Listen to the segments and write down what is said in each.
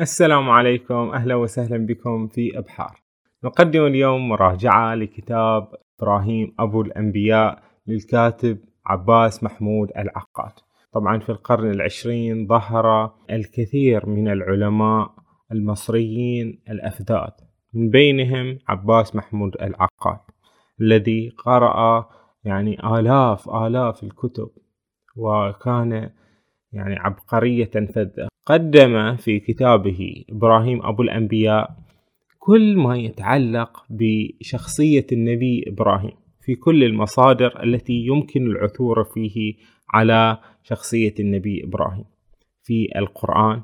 السلام عليكم أهلا وسهلا بكم في أبحار. نقدم اليوم مراجعة لكتاب إبراهيم أبو الأنبياء للكاتب عباس محمود العقاد. طبعا في القرن العشرين ظهر الكثير من العلماء المصريين الأفذاذ من بينهم عباس محمود العقاد الذي قرأ يعني آلاف آلاف الكتب وكان يعني عبقرية فذة. قدم في كتابه إبراهيم أبو الأنبياء كل ما يتعلق بشخصية النبي إبراهيم في كل المصادر التي يمكن العثور فيه على شخصية النبي إبراهيم. في القرآن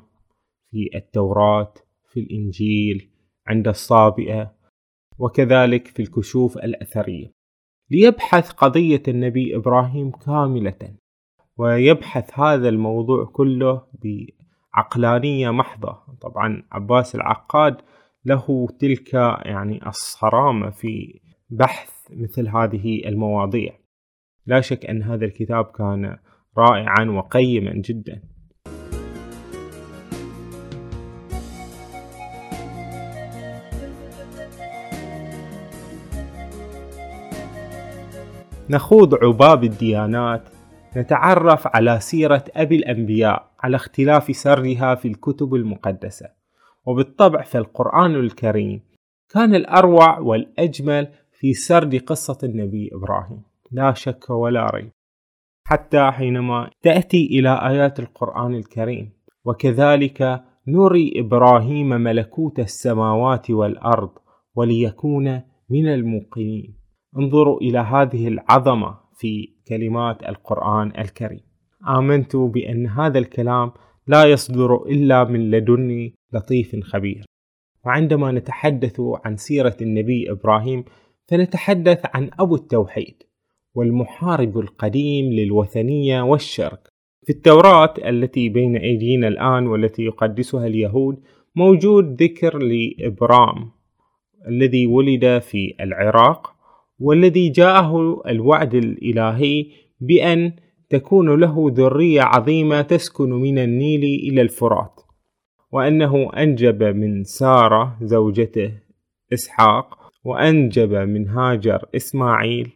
في التوراة في الإنجيل عند الصابئة وكذلك في الكشوف الأثرية. ليبحث قضية النبي إبراهيم كاملة ويبحث هذا الموضوع كله بعقلانية محضة. طبعا عباس العقاد له تلك يعني الصرامة في بحث مثل هذه المواضيع. لا شك أن هذا الكتاب كان رائعا وقيما جدا. نخوض عباب الديانات نتعرف على سيرة أبي الأنبياء. على اختلاف سردها في الكتب المقدسة. وبالطبع في القرآن الكريم كان الأروع والأجمل في سرد قصة النبي إبراهيم. لا شك ولا ريب. حتى حينما تأتي إلى آيات القرآن الكريم وكذلك نري إبراهيم ملكوت السماوات والأرض وليكون من الموقنين انظروا إلى هذه العظمة في كلمات القرآن الكريم. آمنت بأن هذا الكلام لا يصدر إلا من لدني لطيف خبير. وعندما نتحدث عن سيرة النبي إبراهيم فنتحدث عن أبو التوحيد والمحارب القديم للوثنية والشرك. في التوراة التي بين أيدينا الآن والتي يقدسها اليهود موجود ذكر لإبرام الذي ولد في العراق والذي جاءه الوعد الإلهي بأن تكون له ذرية عظيمة تسكن من النيل إلى الفرات وأنه أنجب من سارة زوجته إسحاق وأنجب من هاجر إسماعيل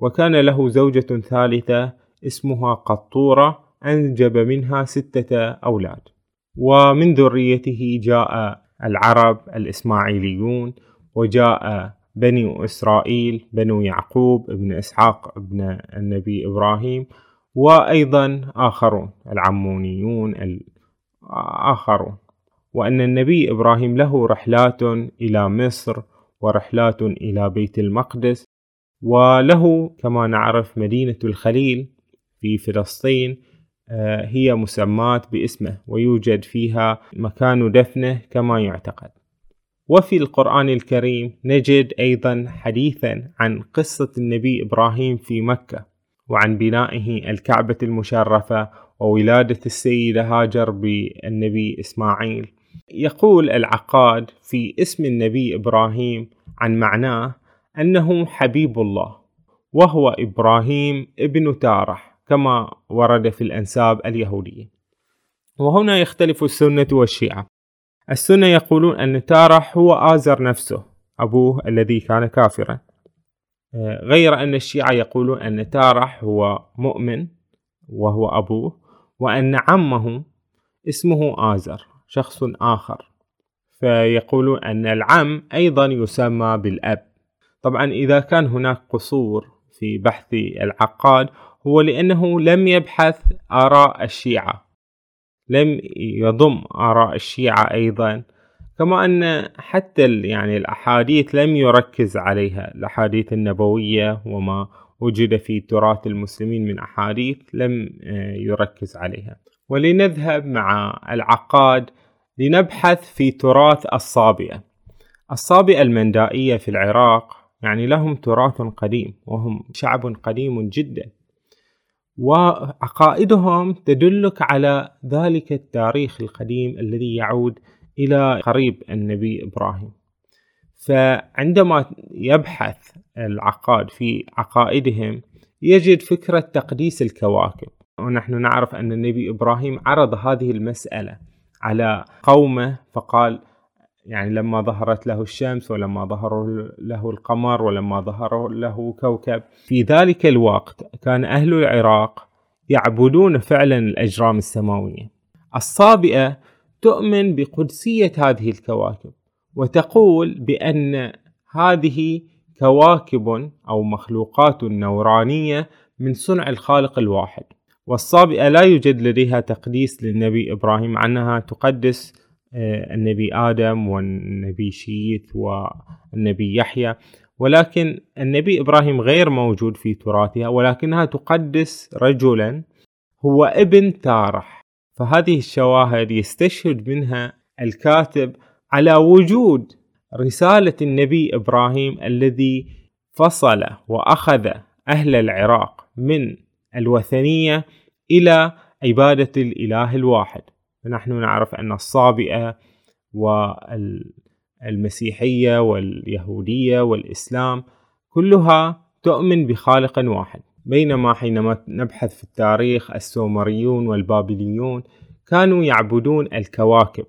وكان له زوجة ثالثة اسمها قطورة أنجب منها ستة أولاد. ومن ذريته جاء العرب الإسماعيليون وجاء بني إسرائيل بنو يعقوب ابن إسحاق ابن النبي إبراهيم وأيضا آخرون العمونيون الآخرون وأن النبي إبراهيم له رحلات إلى مصر ورحلات إلى بيت المقدس وله كما نعرف مدينة الخليل في فلسطين آه، هي مسماة باسمه ويوجد فيها مكان دفنه كما يعتقد. وفي القرآن الكريم نجد أيضا حديثا عن قصة النبي إبراهيم في مكة. وعن بنائه الكعبة المشرفة وولادة السيدة هاجر بالنبي إسماعيل. يقول العقاد في اسم النبي إبراهيم عن معناه أنه حبيب الله وهو إبراهيم ابن تارح كما ورد في الأنساب اليهودية. وهنا يختلف السنة والشيعة. السنة يقولون أن تارح هو آزر نفسه أبوه الذي كان كافرا. غير أن الشيعة يقولون أن تارح هو مؤمن وهو أبوه وأن عمه اسمه آزر شخص آخر. فيقولون أن العم أيضا يسمى بالأب. طبعا إذا كان هناك قصور في بحث العقاد هو لأنه لم يبحث آراء الشيعة. لم يضم آراء الشيعة أيضا. كما أن حتى يعني الأحاديث لم يركز عليها. الأحاديث النبوية وما وجد في تراث المسلمين من أحاديث لم آه، يركز عليها. ولنذهب مع العقاد لنبحث في تراث الصابئة. الصابئة المندائية في العراق يعني لهم تراث قديم وهم شعب قديم جدا. وعقائدهم تدلك على ذلك التاريخ القديم الذي يعود إلى قريب النبي إبراهيم. فعندما يبحث العقاد في عقائدهم يجد فكرة تقديس الكواكب. ونحن نعرف أن النبي إبراهيم عرض هذه المسألة على قومه فقال يعني لما ظهرت له الشمس ولما ظهر له القمر ولما ظهر له كوكب. في ذلك الوقت كان أهل العراق يعبدون فعلا الأجرام السماوية. الصابئة تؤمن بقدسية هذه الكواكب وتقول بأن هذه كواكب أو مخلوقات نورانية من صنع الخالق الواحد. والصابئة لا يوجد لديها تقديس للنبي إبراهيم عنها تقدس آه، النبي آدم والنبي شيث والنبي يحيى. ولكن النبي إبراهيم غير موجود في تراثها ولكنها تقدس رجلا هو ابن تارح. فهذه الشواهد يستشهد منها الكاتب على وجود رسالة النبي إبراهيم الذي فصل وأخذ أهل العراق من الوثنية إلى عبادة الإله الواحد. فنحن نعرف أن الصابئة والمسيحية واليهودية والإسلام كلها تؤمن بخالق واحد. بينما حينما نبحث في التاريخ السومريون والبابليون كانوا يعبدون الكواكب.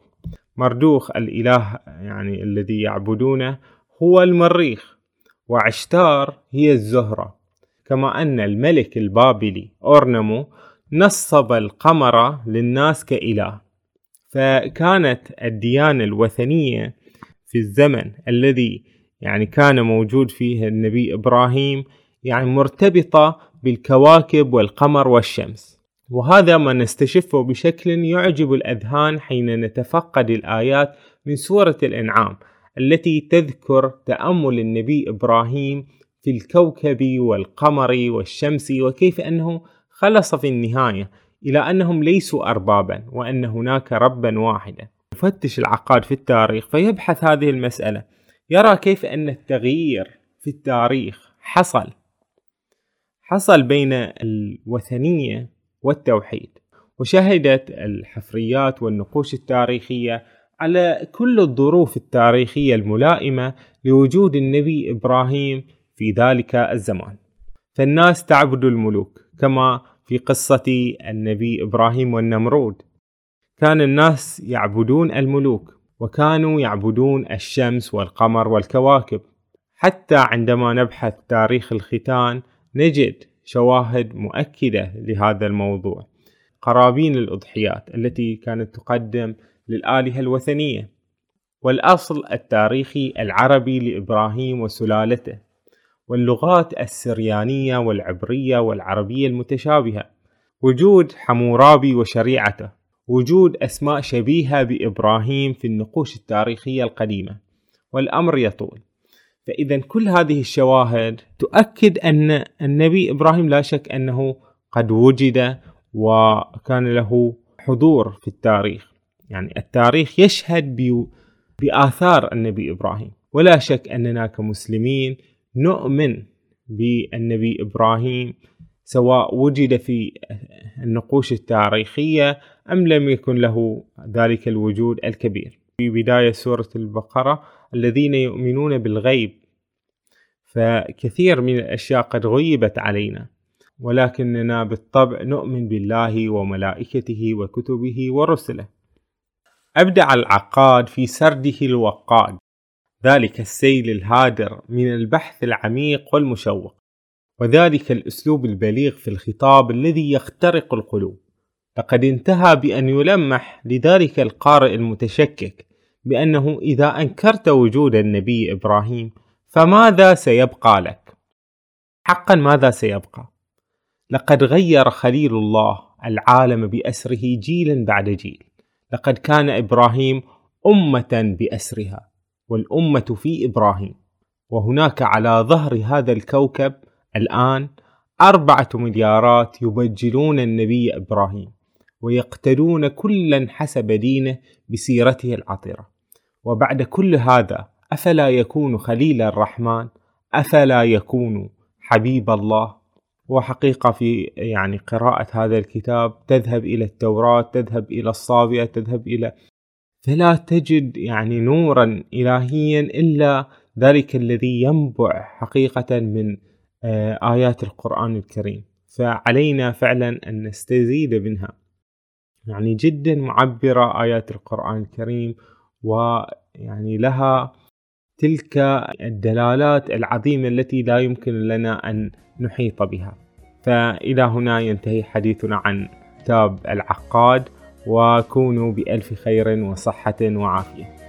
مردوخ الإله يعني الذي يعبدونه هو المريخ وعشتار هي الزهرة. كما أن الملك البابلي أورنمو نصب القمر للناس كإله. فكانت الديانة الوثنية في الزمن الذي يعني كان موجود فيه النبي إبراهيم يعني مرتبطة بالكواكب والقمر والشمس. وهذا ما نستشفه بشكل يعجب الأذهان حين نتفقد الآيات من سورة الإنعام التي تذكر تأمل النبي إبراهيم في الكوكب والقمر والشمس وكيف أنه خلص في النهاية إلى أنهم ليسوا أربابا وأن هناك ربا واحدا. يفتش العقاد في التاريخ فيبحث هذه المسألة. يرى كيف أن التغيير في التاريخ حصل. حصل بين الوثنية والتوحيد وشهدت الحفريات والنقوش التاريخية على كل الظروف التاريخية الملائمة لوجود النبي إبراهيم في ذلك الزمان. فالناس تعبد الملوك كما في قصة النبي إبراهيم والنمرود. كان الناس يعبدون الملوك وكانوا يعبدون الشمس والقمر والكواكب. حتى عندما نبحث تاريخ الختان نجد شواهد مؤكدة لهذا الموضوع. قرابين الأضحيات التي كانت تقدم للآلهة الوثنية والأصل التاريخي العربي لإبراهيم وسلالته واللغات السريانية والعبرية والعربية المتشابهة وجود حمورابي وشريعته وجود أسماء شبيهة بإبراهيم في النقوش التاريخية القديمة والأمر يطول. فإذا كل هذه الشواهد تؤكد أن النبي إبراهيم لا شك أنه قد وجد وكان له حضور في التاريخ. يعني التاريخ يشهد بآثار النبي إبراهيم. ولا شك أننا كمسلمين نؤمن بالنبي إبراهيم سواء وجد في النقوش التاريخية أم لم يكن له ذلك الوجود الكبير. في بداية سورة البقرة الذين يؤمنون بالغيب فكثير من الأشياء قد غيبت علينا ولكننا بالطبع نؤمن بالله وملائكته وكتبه ورسله. أبدع العقاد في سرده الوقاد ذلك السيل الهادر من البحث العميق والمشوق وذلك الأسلوب البليغ في الخطاب الذي يخترق القلوب. لقد انتهى بأن يلمح لذلك القارئ المتشكك بأنه إذا أنكرت وجود النبي إبراهيم فماذا سيبقى لك؟ حقا ماذا سيبقى؟ لقد غير خليل الله العالم بأسره جيلا بعد جيل لقد كان إبراهيم أمة بأسرها والأمة في إبراهيم وهناك على ظهر هذا الكوكب الآن أربعة مليارات يبجلون النبي إبراهيم ويقتلون كلا حسب دينه بسيرته العطرة وبعد كل هذا أفلا يكون خليل الرحمن؟ أفلا يكون حبيب الله؟ وحقيقة في يعني قراءة هذا الكتاب تذهب إلى التوراة تذهب إلى الصابئة تذهب إلى فلا تجد يعني نورا إلهيا إلا ذلك الذي ينبع حقيقة من آه، آيات القرآن الكريم. فعلينا فعلا أن نستزيد منها. يعني جدا معبرة آيات القرآن الكريم ويعني لها تلك الدلالات العظيمة التي لا يمكن لنا أن نحيط بها. فإلى هنا ينتهي حديثنا عن كتاب العقاد وكونوا بألف خير وصحة وعافية.